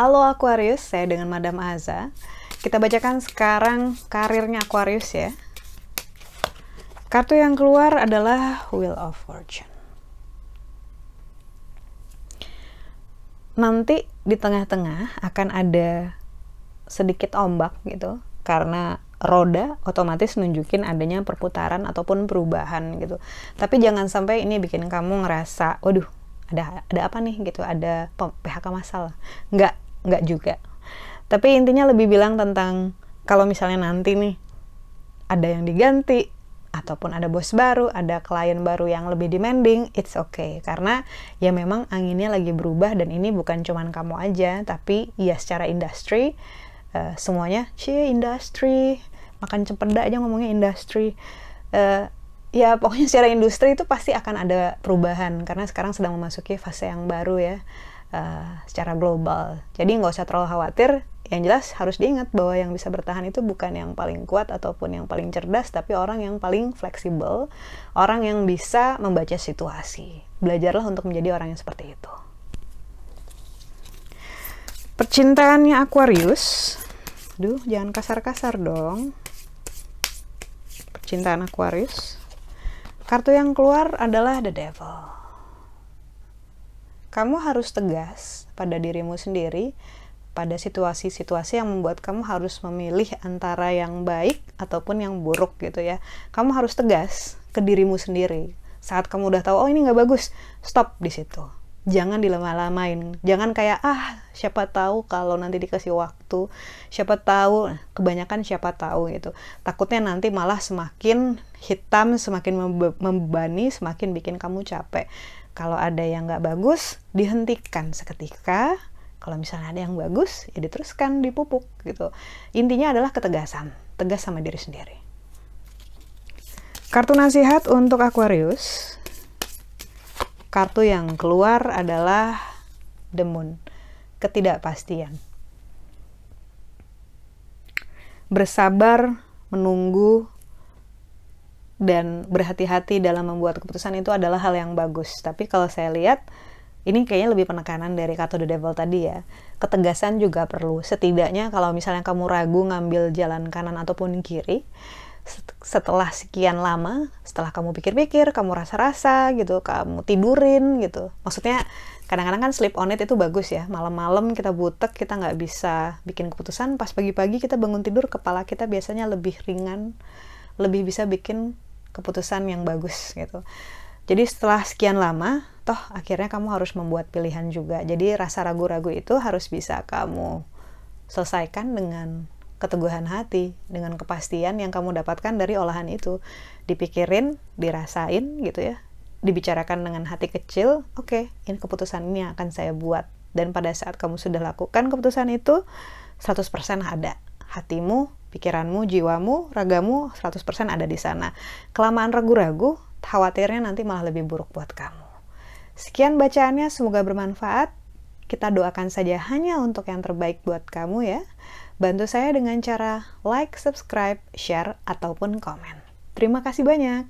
Halo Aquarius, saya dengan Madam Aza. Kita bacakan sekarang karirnya Aquarius ya. Kartu yang keluar adalah Wheel of Fortune. Nanti di tengah-tengah akan ada sedikit ombak gitu karena roda otomatis nunjukin adanya perputaran ataupun perubahan gitu. Tapi jangan sampai ini bikin kamu ngerasa, waduh, ada ada apa nih gitu, ada PHK masalah. Nggak, nggak juga. Tapi intinya lebih bilang tentang kalau misalnya nanti nih ada yang diganti ataupun ada bos baru, ada klien baru yang lebih demanding, it's okay karena ya memang anginnya lagi berubah dan ini bukan cuman kamu aja, tapi ya secara industri uh, semuanya cie industri makan cempeda aja ngomongnya industri uh, ya pokoknya secara industri itu pasti akan ada perubahan karena sekarang sedang memasuki fase yang baru ya uh, secara global. Jadi nggak usah terlalu khawatir. Yang jelas harus diingat bahwa yang bisa bertahan itu bukan yang paling kuat ataupun yang paling cerdas, tapi orang yang paling fleksibel, orang yang bisa membaca situasi. Belajarlah untuk menjadi orang yang seperti itu. Percintaannya Aquarius, duh jangan kasar-kasar dong. Percintaan Aquarius. Kartu yang keluar adalah The Devil kamu harus tegas pada dirimu sendiri pada situasi-situasi yang membuat kamu harus memilih antara yang baik ataupun yang buruk gitu ya. Kamu harus tegas ke dirimu sendiri. Saat kamu udah tahu, oh ini nggak bagus, stop di situ. Jangan dilama-lamain. Jangan kayak, ah siapa tahu kalau nanti dikasih waktu. Siapa tahu, kebanyakan siapa tahu gitu. Takutnya nanti malah semakin hitam, semakin membebani, semakin bikin kamu capek kalau ada yang nggak bagus dihentikan seketika kalau misalnya ada yang bagus ya diteruskan dipupuk gitu intinya adalah ketegasan tegas sama diri sendiri kartu nasihat untuk Aquarius kartu yang keluar adalah the moon ketidakpastian bersabar menunggu dan berhati-hati dalam membuat keputusan itu adalah hal yang bagus. Tapi kalau saya lihat ini kayaknya lebih penekanan dari kata the devil tadi ya. Ketegasan juga perlu. Setidaknya kalau misalnya kamu ragu ngambil jalan kanan ataupun kiri, setelah sekian lama, setelah kamu pikir-pikir, kamu rasa-rasa gitu, kamu tidurin gitu. Maksudnya kadang-kadang kan sleep on it itu bagus ya. Malam-malam kita butek, kita nggak bisa bikin keputusan. Pas pagi-pagi kita bangun tidur, kepala kita biasanya lebih ringan, lebih bisa bikin keputusan yang bagus gitu. Jadi setelah sekian lama, toh akhirnya kamu harus membuat pilihan juga. Jadi rasa ragu-ragu itu harus bisa kamu selesaikan dengan keteguhan hati, dengan kepastian yang kamu dapatkan dari olahan itu. Dipikirin, dirasain gitu ya. Dibicarakan dengan hati kecil, oke, okay, ini keputusan ini akan saya buat. Dan pada saat kamu sudah lakukan keputusan itu, 100% ada. Hatimu pikiranmu, jiwamu, ragamu 100% ada di sana. Kelamaan ragu-ragu, khawatirnya nanti malah lebih buruk buat kamu. Sekian bacaannya, semoga bermanfaat. Kita doakan saja hanya untuk yang terbaik buat kamu ya. Bantu saya dengan cara like, subscribe, share, ataupun komen. Terima kasih banyak.